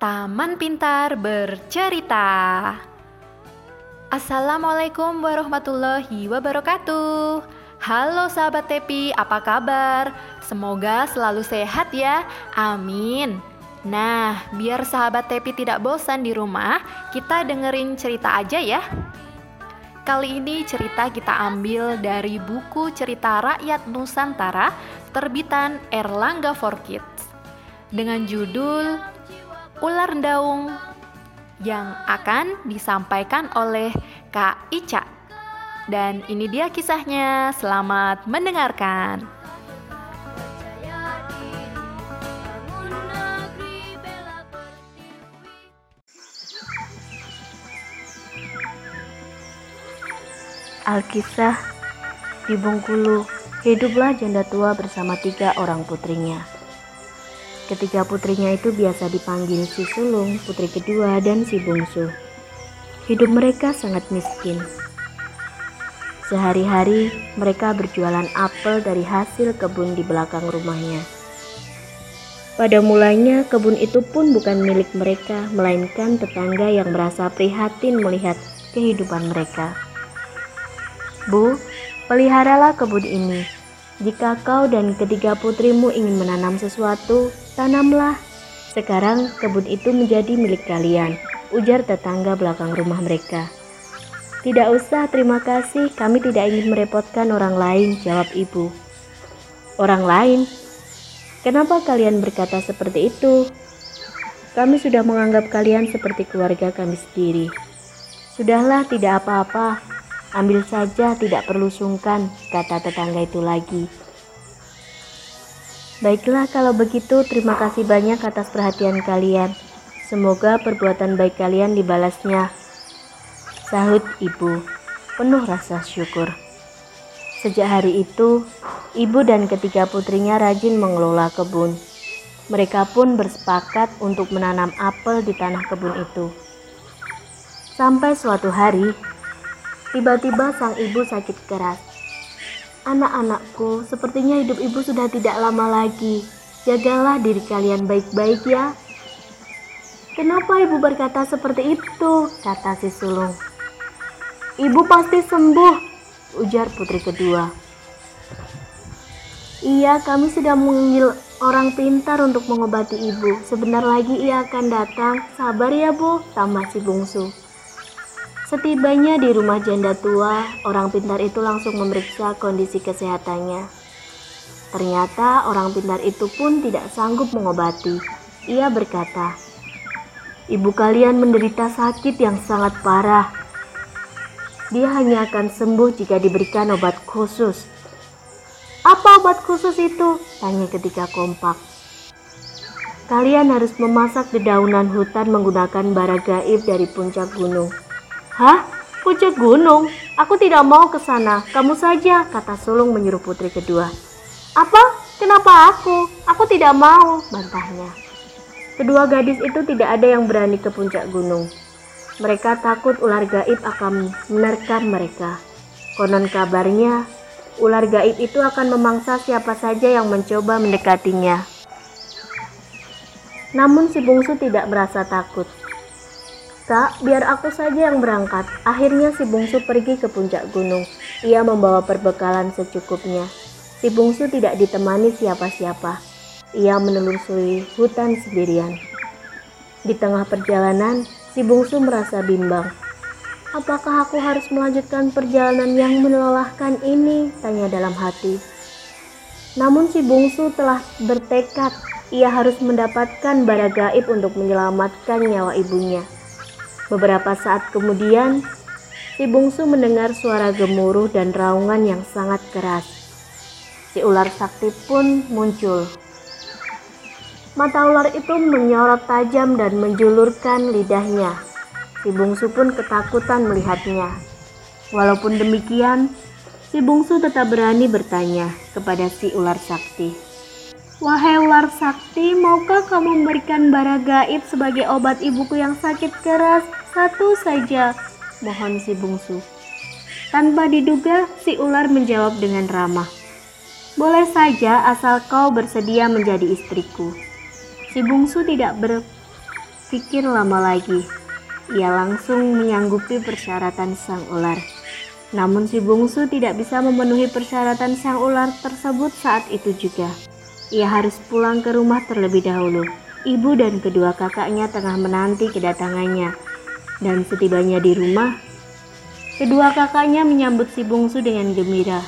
Taman Pintar Bercerita. Assalamualaikum warahmatullahi wabarakatuh. Halo sahabat Tepi, apa kabar? Semoga selalu sehat ya. Amin. Nah, biar sahabat Tepi tidak bosan di rumah, kita dengerin cerita aja ya. Kali ini cerita kita ambil dari buku cerita rakyat Nusantara terbitan Erlangga for Kids dengan judul Ular Daung yang akan disampaikan oleh Kak Ica. Dan ini dia kisahnya. Selamat mendengarkan. Alkisah di Bengkulu, hiduplah janda tua bersama tiga orang putrinya. Ketiga putrinya itu biasa dipanggil si sulung, putri kedua, dan si bungsu. Hidup mereka sangat miskin. Sehari-hari mereka berjualan apel dari hasil kebun di belakang rumahnya. Pada mulanya kebun itu pun bukan milik mereka, melainkan tetangga yang merasa prihatin melihat kehidupan mereka. Bu, peliharalah kebun ini. Jika kau dan ketiga putrimu ingin menanam sesuatu, tanamlah. Sekarang kebun itu menjadi milik kalian, ujar tetangga belakang rumah mereka. Tidak usah, terima kasih. Kami tidak ingin merepotkan orang lain, jawab ibu. Orang lain? Kenapa kalian berkata seperti itu? Kami sudah menganggap kalian seperti keluarga kami sendiri. Sudahlah, tidak apa-apa. Ambil saja, tidak perlu sungkan, kata tetangga itu lagi. Baiklah, kalau begitu, terima kasih banyak atas perhatian kalian. Semoga perbuatan baik kalian dibalasnya. Sahut ibu, penuh rasa syukur. Sejak hari itu, ibu dan ketiga putrinya rajin mengelola kebun. Mereka pun bersepakat untuk menanam apel di tanah kebun itu. Sampai suatu hari, Tiba-tiba sang ibu sakit keras. Anak-anakku, sepertinya hidup ibu sudah tidak lama lagi. Jagalah diri kalian baik-baik ya. Kenapa ibu berkata seperti itu? Kata si sulung. Ibu pasti sembuh, ujar putri kedua. Iya, kami sudah mengambil orang pintar untuk mengobati ibu. Sebentar lagi ia akan datang. Sabar ya, Bu, tambah si bungsu. Setibanya di rumah janda tua, orang pintar itu langsung memeriksa kondisi kesehatannya. Ternyata orang pintar itu pun tidak sanggup mengobati. Ia berkata, "Ibu kalian menderita sakit yang sangat parah. Dia hanya akan sembuh jika diberikan obat khusus." "Apa obat khusus itu?" tanya ketika kompak. Kalian harus memasak dedaunan hutan menggunakan bara gaib dari puncak gunung. Hah? Puncak gunung? Aku tidak mau ke sana. Kamu saja, kata sulung menyuruh putri kedua. Apa? Kenapa aku? Aku tidak mau, bantahnya. Kedua gadis itu tidak ada yang berani ke puncak gunung. Mereka takut ular gaib akan menerkam mereka. Konon kabarnya, ular gaib itu akan memangsa siapa saja yang mencoba mendekatinya. Namun si bungsu tidak merasa takut. Biar aku saja yang berangkat. Akhirnya si bungsu pergi ke puncak gunung. Ia membawa perbekalan secukupnya. Si bungsu tidak ditemani siapa-siapa. Ia menelusuri hutan sendirian. Di tengah perjalanan, si bungsu merasa bimbang. Apakah aku harus melanjutkan perjalanan yang melelahkan ini? Tanya dalam hati. Namun si bungsu telah bertekad ia harus mendapatkan bara gaib untuk menyelamatkan nyawa ibunya. Beberapa saat kemudian, si bungsu mendengar suara gemuruh dan raungan yang sangat keras. Si ular sakti pun muncul. Mata ular itu menyorot tajam dan menjulurkan lidahnya. Si bungsu pun ketakutan melihatnya. Walaupun demikian, si bungsu tetap berani bertanya kepada si ular sakti. Wahai ular sakti, maukah kamu memberikan bara gaib sebagai obat ibuku yang sakit keras? Satu saja, mohon si bungsu. Tanpa diduga, si ular menjawab dengan ramah. Boleh saja asal kau bersedia menjadi istriku. Si bungsu tidak ber berpikir lama lagi. Ia langsung menyanggupi persyaratan sang ular. Namun si bungsu tidak bisa memenuhi persyaratan sang ular tersebut saat itu juga. Ia harus pulang ke rumah terlebih dahulu. Ibu dan kedua kakaknya tengah menanti kedatangannya. Dan setibanya di rumah, kedua kakaknya menyambut si bungsu dengan gembira.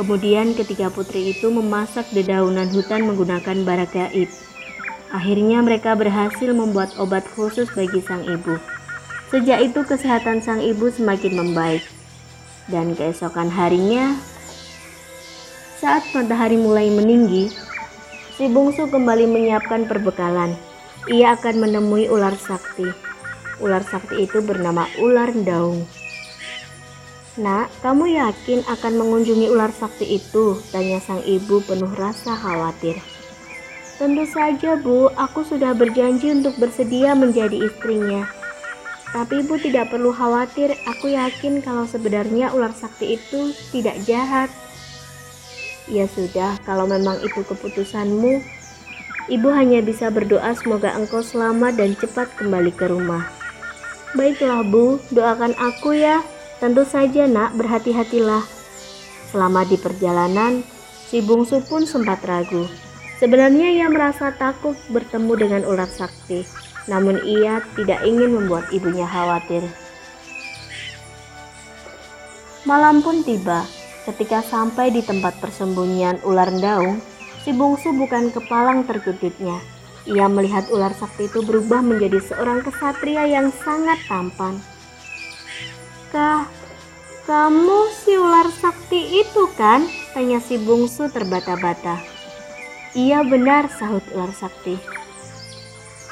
Kemudian ketiga putri itu memasak dedaunan hutan menggunakan bara gaib. Akhirnya mereka berhasil membuat obat khusus bagi sang ibu. Sejak itu kesehatan sang ibu semakin membaik. Dan keesokan harinya, saat matahari mulai meninggi, si bungsu kembali menyiapkan perbekalan. Ia akan menemui ular sakti. Ular sakti itu bernama ular daung. Nak, kamu yakin akan mengunjungi ular sakti itu? Tanya sang ibu penuh rasa khawatir. Tentu saja, Bu. Aku sudah berjanji untuk bersedia menjadi istrinya. Tapi ibu tidak perlu khawatir, aku yakin kalau sebenarnya ular sakti itu tidak jahat. Ya sudah, kalau memang itu keputusanmu, ibu hanya bisa berdoa semoga engkau selamat dan cepat kembali ke rumah. Baiklah bu, doakan aku ya. Tentu saja nak, berhati-hatilah. Selama di perjalanan, si bungsu pun sempat ragu. Sebenarnya ia merasa takut bertemu dengan ular sakti namun ia tidak ingin membuat ibunya khawatir. Malam pun tiba. Ketika sampai di tempat persembunyian ular daung, si bungsu bukan kepalang terkejutnya. Ia melihat ular sakti itu berubah menjadi seorang kesatria yang sangat tampan. Kah, kamu si ular sakti itu kan? Tanya si bungsu terbata-bata. Iya benar, sahut ular sakti.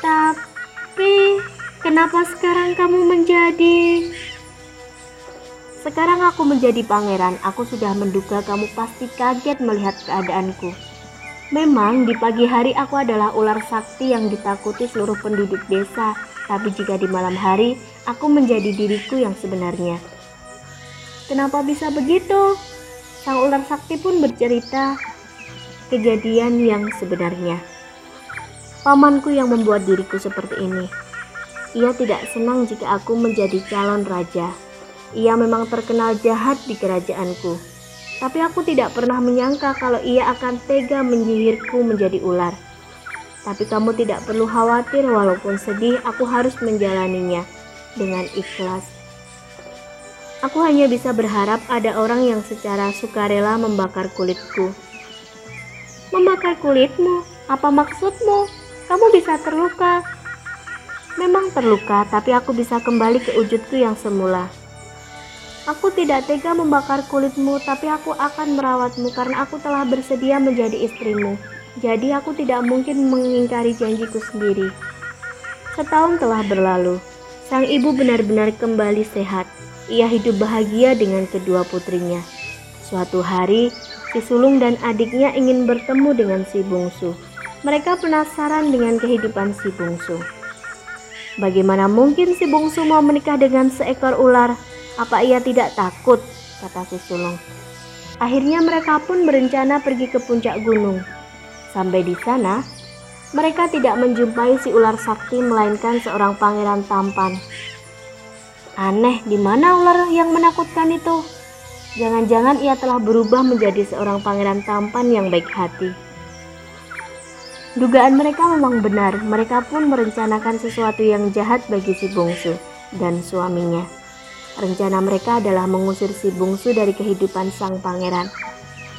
Tapi kenapa sekarang kamu menjadi Sekarang aku menjadi pangeran. Aku sudah menduga kamu pasti kaget melihat keadaanku. Memang di pagi hari aku adalah ular sakti yang ditakuti seluruh penduduk desa, tapi jika di malam hari aku menjadi diriku yang sebenarnya. Kenapa bisa begitu? Sang ular sakti pun bercerita kejadian yang sebenarnya. Pamanku yang membuat diriku seperti ini. Ia tidak senang jika aku menjadi calon raja. Ia memang terkenal jahat di kerajaanku. Tapi aku tidak pernah menyangka kalau ia akan tega menyihirku menjadi ular. Tapi kamu tidak perlu khawatir walaupun sedih aku harus menjalaninya dengan ikhlas. Aku hanya bisa berharap ada orang yang secara sukarela membakar kulitku. Membakar kulitmu? Apa maksudmu? kamu bisa terluka. Memang terluka, tapi aku bisa kembali ke wujudku yang semula. Aku tidak tega membakar kulitmu, tapi aku akan merawatmu karena aku telah bersedia menjadi istrimu. Jadi aku tidak mungkin mengingkari janjiku sendiri. Setahun telah berlalu. Sang ibu benar-benar kembali sehat. Ia hidup bahagia dengan kedua putrinya. Suatu hari, si sulung dan adiknya ingin bertemu dengan si bungsu. Mereka penasaran dengan kehidupan si bungsu. Bagaimana mungkin si bungsu mau menikah dengan seekor ular? Apa ia tidak takut? kata si sulung. Akhirnya mereka pun berencana pergi ke puncak gunung. Sampai di sana, mereka tidak menjumpai si ular sakti melainkan seorang pangeran tampan. Aneh, di mana ular yang menakutkan itu? Jangan-jangan ia telah berubah menjadi seorang pangeran tampan yang baik hati. Dugaan mereka memang benar, mereka pun merencanakan sesuatu yang jahat bagi si bungsu dan suaminya. Rencana mereka adalah mengusir si bungsu dari kehidupan sang pangeran.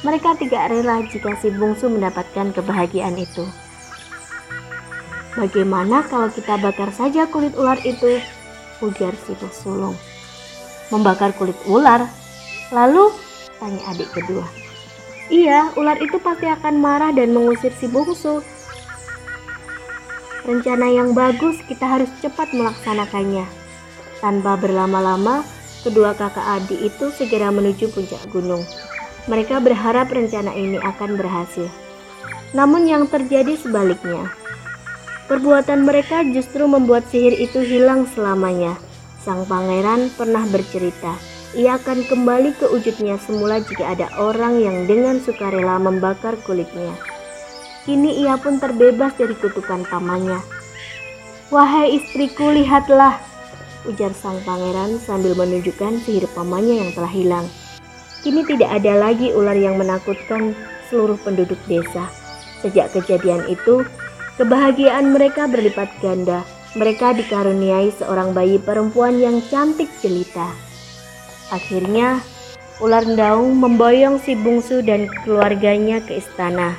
Mereka tidak rela jika si bungsu mendapatkan kebahagiaan itu. Bagaimana kalau kita bakar saja kulit ular itu? Ujar si pesulung. Membakar kulit ular? Lalu? Tanya adik kedua. Iya, ular itu pasti akan marah dan mengusir si bungsu rencana yang bagus kita harus cepat melaksanakannya. Tanpa berlama-lama, kedua kakak adik itu segera menuju puncak gunung. Mereka berharap rencana ini akan berhasil. Namun yang terjadi sebaliknya. Perbuatan mereka justru membuat sihir itu hilang selamanya. Sang pangeran pernah bercerita, ia akan kembali ke wujudnya semula jika ada orang yang dengan sukarela membakar kulitnya. Kini ia pun terbebas dari kutukan pamannya. Wahai istriku, lihatlah, ujar sang pangeran sambil menunjukkan sihir pamannya yang telah hilang. Kini tidak ada lagi ular yang menakutkan seluruh penduduk desa. Sejak kejadian itu, kebahagiaan mereka berlipat ganda. Mereka dikaruniai seorang bayi perempuan yang cantik jelita. Akhirnya, ular daung memboyong si bungsu dan keluarganya ke istana.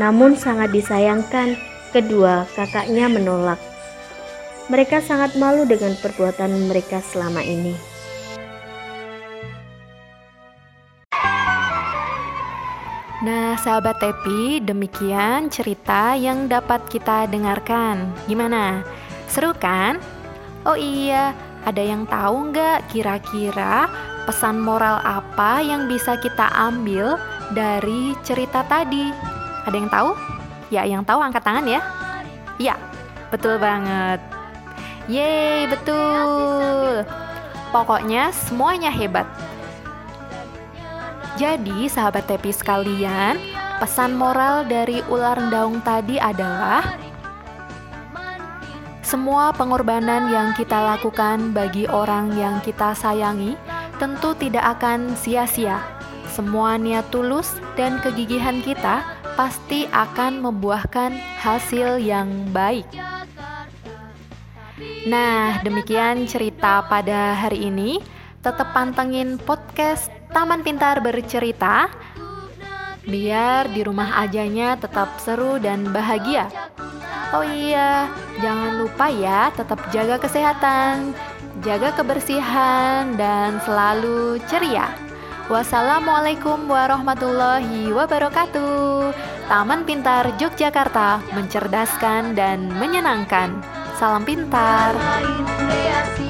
Namun sangat disayangkan, kedua kakaknya menolak. Mereka sangat malu dengan perbuatan mereka selama ini. Nah, sahabat Tepi, demikian cerita yang dapat kita dengarkan. Gimana? Seru kan? Oh iya, ada yang tahu nggak kira-kira pesan moral apa yang bisa kita ambil dari cerita tadi? Ada yang tahu? Ya, yang tahu angkat tangan ya. Ya, betul banget. Yeay, betul. Pokoknya semuanya hebat. Jadi, sahabat Tepi sekalian, pesan moral dari ular daung tadi adalah semua pengorbanan yang kita lakukan bagi orang yang kita sayangi tentu tidak akan sia-sia. Semua niat tulus dan kegigihan kita pasti akan membuahkan hasil yang baik. Nah, demikian cerita pada hari ini. Tetap pantengin podcast Taman Pintar Bercerita biar di rumah ajanya tetap seru dan bahagia. Oh iya, jangan lupa ya tetap jaga kesehatan, jaga kebersihan dan selalu ceria. Wassalamualaikum warahmatullahi wabarakatuh. Taman Pintar Yogyakarta mencerdaskan dan menyenangkan. Salam pintar. Salam pintar.